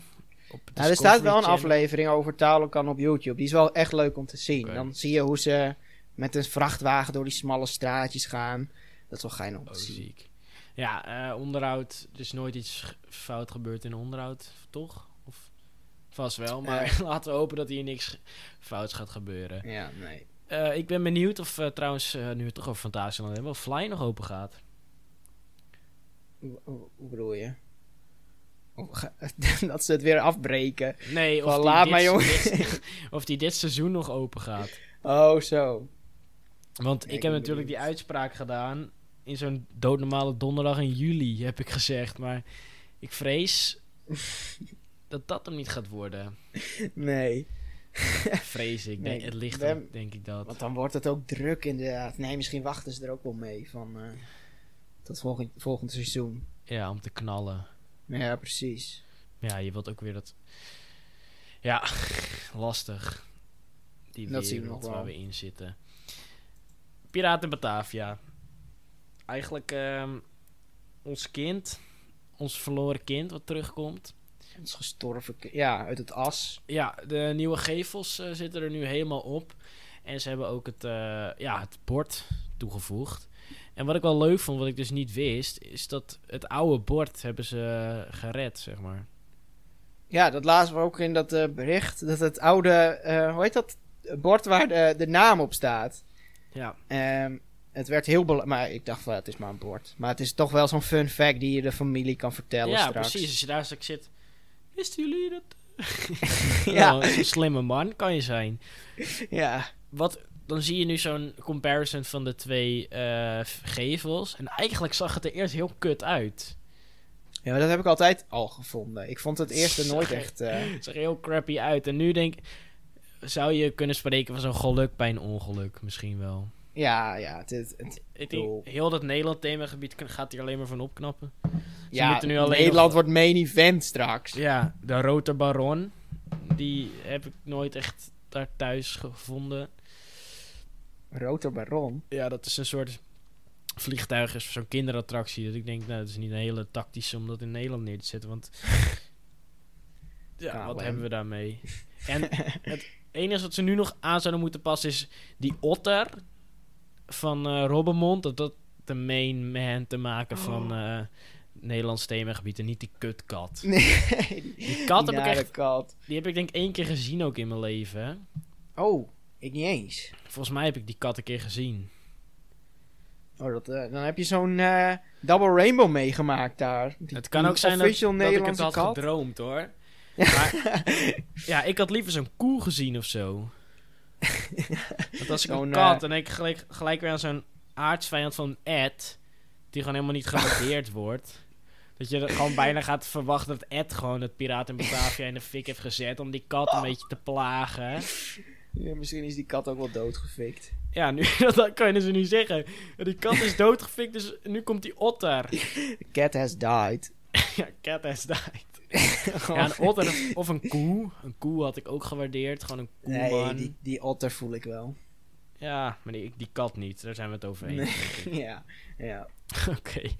Speaker 1: Op
Speaker 2: Nou, er staat wel een
Speaker 1: Channel?
Speaker 2: aflevering over Talokan op YouTube. Die is wel echt leuk om te zien. Dan zie je hoe ze met een vrachtwagen door die smalle straatjes gaan. Dat is wel geinig om
Speaker 1: Oh,
Speaker 2: te zien.
Speaker 1: ziek. Ja, eh, onderhoud. Er is nooit iets fout gebeurd in onderhoud, toch? Of vast wel, maar (laughs) laten we hopen dat hier niks fouts gaat gebeuren.
Speaker 2: Ja, nee.
Speaker 1: Eh, ik ben benieuwd of eh, trouwens, nu we het toch over Fantasieland hebben, of Fly nog open gaat.
Speaker 2: Hoe- hoe bedoel je? (laughs) Dat ze het weer afbreken.
Speaker 1: Nee, of,
Speaker 2: Van, laat
Speaker 1: dit,
Speaker 2: maar, jongen.
Speaker 1: dit- (laughs) of die dit seizoen nog open gaat.
Speaker 2: Oh, zo.
Speaker 1: Want ik heb natuurlijk die uitspraak gedaan in zo'n doodnormale donderdag in juli, heb ik gezegd. Maar ik vrees (laughs) dat dat hem niet gaat worden.
Speaker 2: Nee.
Speaker 1: Vrees ik.
Speaker 2: Nee,
Speaker 1: Nee, het ligt denk ik dat.
Speaker 2: Want dan wordt het ook druk inderdaad. Nee, misschien wachten ze er ook wel mee. Van, eh, tot volgend, volgend seizoen.
Speaker 1: Ja, om te knallen.
Speaker 2: Ja, precies.
Speaker 1: Ja, je wilt ook weer dat... Ja, lastig. Die
Speaker 2: Dat zien we
Speaker 1: wereld
Speaker 2: nog wel.
Speaker 1: waar we in zitten. Piraten Batavia. Eigenlijk ehm, ons kind, ons verloren kind wat terugkomt.
Speaker 2: Ons gestorven... Ja, uit het as.
Speaker 1: Ja, de nieuwe gevels eh, zitten er nu helemaal op. En ze hebben ook het, eh, ja, het bord toegevoegd. En wat ik wel leuk vond, wat ik dus niet wist, is dat het oude bord hebben ze gered, zeg maar.
Speaker 2: Ja, dat lazen we ook in dat eh, bericht. Dat het oude... eh, hoe heet dat? Bord waar de, de naam op staat.
Speaker 1: Ja,
Speaker 2: Ehm, het werd heel belangrijk. Maar ik dacht, wel, het is maar een bord. Maar het is toch wel zo'n fun fact die je de familie kan vertellen
Speaker 1: ja
Speaker 2: straks.
Speaker 1: precies. Als je daar straks zit, wisten jullie dat? (laughs) (laughs)
Speaker 2: Ja.
Speaker 1: Een slimme man kan je zijn.
Speaker 2: Ja.
Speaker 1: Wat, dan zie je nu zo'n comparison van de twee eh, gevels. En eigenlijk zag het er eerst heel kut uit.
Speaker 2: ja, maar dat heb ik altijd al gevonden. Ik vond het eerste nooit
Speaker 1: Zag-
Speaker 2: echt...
Speaker 1: Het (laughs) zag heel crappy uit. En nu denk ik, zou je kunnen spreken van zo'n geluk bij een ongeluk misschien wel.
Speaker 2: ja, ja. Het, het, het-
Speaker 1: Ik denk, heel dat Nederland themagebied kan- gaat hier alleen maar van opknappen.
Speaker 2: ja,
Speaker 1: moeten nu alleen
Speaker 2: Nederland
Speaker 1: nog-
Speaker 2: wordt main event straks.
Speaker 1: Ja, de Roter Baron, die heb ik nooit echt daar thuis gevonden.
Speaker 2: Roter Baron.
Speaker 1: Ja, dat is een soort vliegtuig, is zo'n kinderattractie. Dat ik denk, nou, dat is niet een hele tactische om dat in Nederland neer te zetten. Want (laughs) ja, wat hebben we daarmee? (laughs) En het enige wat ze nu nog aan zouden moeten passen is die otter van eh Robbermond. Dat dat de main man te maken van eh Nederlands themagebied en niet die kutkat. (laughs)
Speaker 2: Nee.
Speaker 1: Die kat heb ik echt,
Speaker 2: kat.
Speaker 1: die heb ik denk één keer gezien ook in mijn leven.
Speaker 2: Oh, ik niet eens.
Speaker 1: Volgens mij heb ik die kat een keer gezien.
Speaker 2: Oh, dat, eh, dan heb je zo'n eh, double rainbow meegemaakt daar. Die-
Speaker 1: Het kan ook zijn dat, dat ik het had
Speaker 2: kat.
Speaker 1: gedroomd hoor. Maar, (laughs) ja, ik had liever zo'n koe gezien of zo. Want als ik een kat,
Speaker 2: eh,
Speaker 1: denk ik gelijk, gelijk weer aan zo'n aardsvijand van Ed. Die gewoon helemaal niet gewaardeerd (laughs) wordt. Dat je gewoon bijna gaat verwachten dat Ed gewoon het piraat in Batavia in de fik heeft gezet. Om die kat een beetje te plagen.
Speaker 2: Ja, misschien is die kat ook wel doodgefikt.
Speaker 1: Ja, nu, (laughs) dat kan je dus nu zeggen. Die kat is doodgefikt, dus nu komt die otter. (laughs)
Speaker 2: The cat has died. (laughs)
Speaker 1: Ja, cat has died. Ja, een otter of, of een koe. Een koe had ik ook gewaardeerd. Gewoon een koeman.
Speaker 2: nee, die, die otter voel ik wel.
Speaker 1: Ja, maar die, die kat niet. Daar zijn we het over eens.
Speaker 2: ja, ja.
Speaker 1: Oké.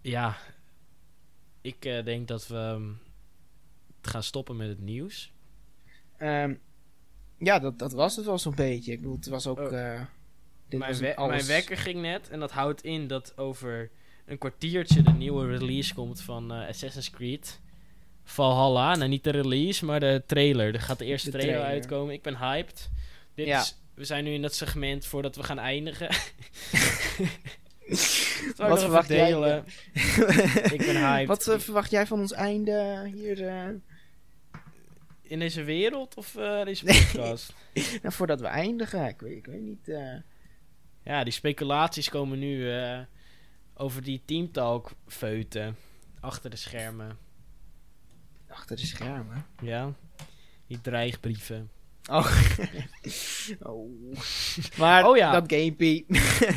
Speaker 1: Ja. Ik eh, denk dat we ehm, gaan stoppen met het nieuws.
Speaker 2: Ehm, ja, dat, dat was het wel zo'n beetje. Ik bedoel, het was ook...
Speaker 1: Oh.
Speaker 2: eh, dit
Speaker 1: Mijn,
Speaker 2: was
Speaker 1: we-
Speaker 2: alles.
Speaker 1: mijn wekker ging net. En dat houdt in dat over een kwartiertje de nieuwe release komt van eh, Assassin's Creed. Valhalla. Nou, niet de release, maar de trailer. Er gaat de eerste
Speaker 2: De
Speaker 1: trailer,
Speaker 2: trailer.
Speaker 1: uitkomen. Ik ben hyped. Dit
Speaker 2: Ja.
Speaker 1: is, we zijn nu in dat segment voordat we gaan eindigen. (laughs) Wat
Speaker 2: verwacht jij? (laughs)
Speaker 1: Ik ben hyped.
Speaker 2: Wat eh, verwacht jij van ons einde hier?
Speaker 1: In deze wereld of eh, deze podcast? (laughs)
Speaker 2: nou, voordat we eindigen. Ik weet, ik weet niet. eh.
Speaker 1: ja, die speculaties komen nu eh, over die teamtalk feuten. Achter de schermen.
Speaker 2: achter de schermen.
Speaker 1: Ja. Die dreigbrieven.
Speaker 2: Oh. (laughs) oh. (laughs) Maar
Speaker 1: Oh ja.
Speaker 2: dat gamepie.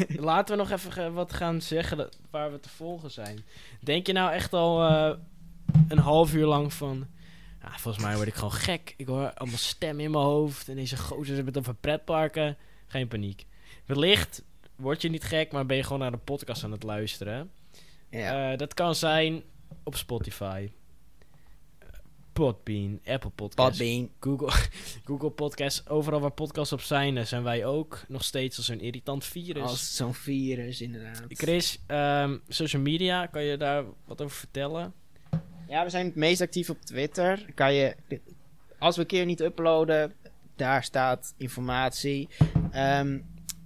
Speaker 1: Laten we nog even wat gaan zeggen waar we te volgen zijn. Denk je nou echt al een half uur lang van... "Ah, volgens mij word ik gewoon gek. Ik hoor allemaal stemmen in mijn hoofd. En deze gozer hebben het over pretparken. Geen paniek. Wellicht word je niet gek, maar ben je gewoon naar de podcast aan het luisteren.
Speaker 2: ja.
Speaker 1: Eh, dat kan zijn op Spotify. Podbean, Apple Podcasts,
Speaker 2: Podbean.
Speaker 1: Google, (laughs) Google Podcasts. Overal waar podcasts op zijn, zijn wij ook. Nog steeds als een irritant virus.
Speaker 2: Als zo'n virus, inderdaad.
Speaker 1: Chris, ehm, social media, kan je daar wat over vertellen?
Speaker 2: Ja, we zijn het meest actief op Twitter. Kan je, als we een keer niet uploaden, daar staat informatie.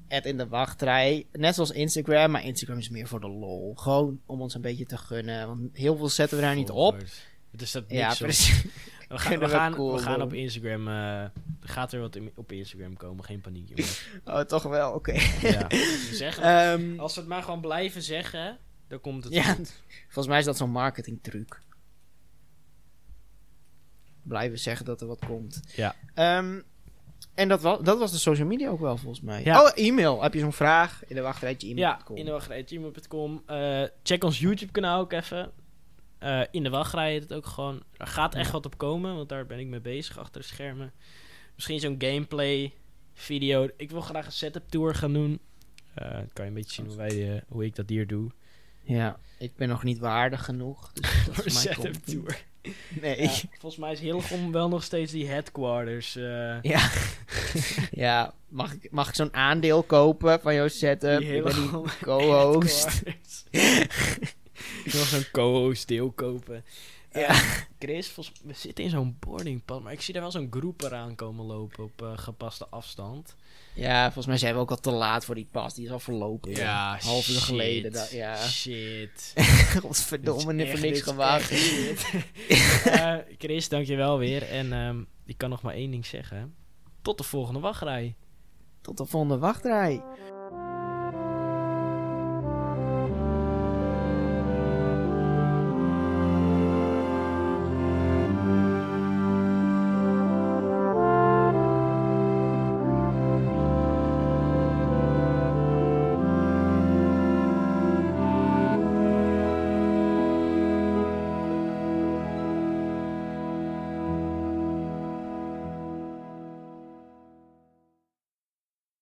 Speaker 2: Het in de wachtrij. Net zoals Instagram, maar Instagram is meer voor de lol. Gewoon om ons een beetje te gunnen. Want heel veel zetten we daar niet op.
Speaker 1: Het is dat
Speaker 2: Ja,
Speaker 1: niks op.
Speaker 2: precies. (laughs)
Speaker 1: We gaan, we gaan,
Speaker 2: cool
Speaker 1: we gaan op Instagram. er gaat er wat in- op Instagram komen, geen paniek. jongens. (laughs)
Speaker 2: Oh, toch wel, oké.
Speaker 1: ja. (laughs) Zeggen,
Speaker 2: Ehm,
Speaker 1: als we het maar gewoon blijven zeggen, dan komt het
Speaker 2: ja, volgens mij is dat zo'n marketingtruc. Blijven zeggen dat er wat komt.
Speaker 1: Ja.
Speaker 2: Ehm, en dat was, dat was de social media ook wel, volgens mij.
Speaker 1: Ja.
Speaker 2: Oh, e-mail. Heb je zo'n vraag? In de wachtrij
Speaker 1: Ja,
Speaker 2: e-mail.
Speaker 1: in de wachtrij gmail.com. Eh, check ons YouTube kanaal ook even. Eh, in de wachtrij heet het ook gewoon. Er gaat echt
Speaker 2: Ja.
Speaker 1: wat op komen, want daar ben ik mee bezig achter de schermen. Misschien zo'n gameplay video. Ik wil graag een setup tour gaan doen. Eh, dan kan je een beetje zien hoe, wij, hoe ik dat hier doe.
Speaker 2: Ja, ik ben nog niet waardig genoeg. Dus (laughs) dat
Speaker 1: Voor
Speaker 2: is mijn
Speaker 1: setup tour. (laughs)
Speaker 2: Nee.
Speaker 1: Ja, volgens mij is Hillegom wel nog steeds die headquarters. eh,
Speaker 2: Ja. (laughs) ja, mag ik, mag ik zo'n aandeel kopen van jouw setup? Ik ben die (laughs) co-host.
Speaker 1: ik wil zo'n co-host deel kopen.
Speaker 2: Ja.
Speaker 1: Eh, Chris, volgens, we zitten in zo'n boardingpad, maar ik zie daar wel zo'n groep eraan komen lopen op eh, gepaste afstand.
Speaker 2: Ja, volgens mij zijn we ook al te laat voor die pas. Die is al verlopen.
Speaker 1: Ja,
Speaker 2: half uur geleden. da- ja.
Speaker 1: Shit. (laughs)
Speaker 2: Godverdomme, niet voor niks gewaagd.
Speaker 1: shit. (laughs) Eh, Chris, dankjewel weer. En ehm, ik kan nog maar één ding zeggen. Tot de volgende wachtrij.
Speaker 2: Tot de volgende wachtrij.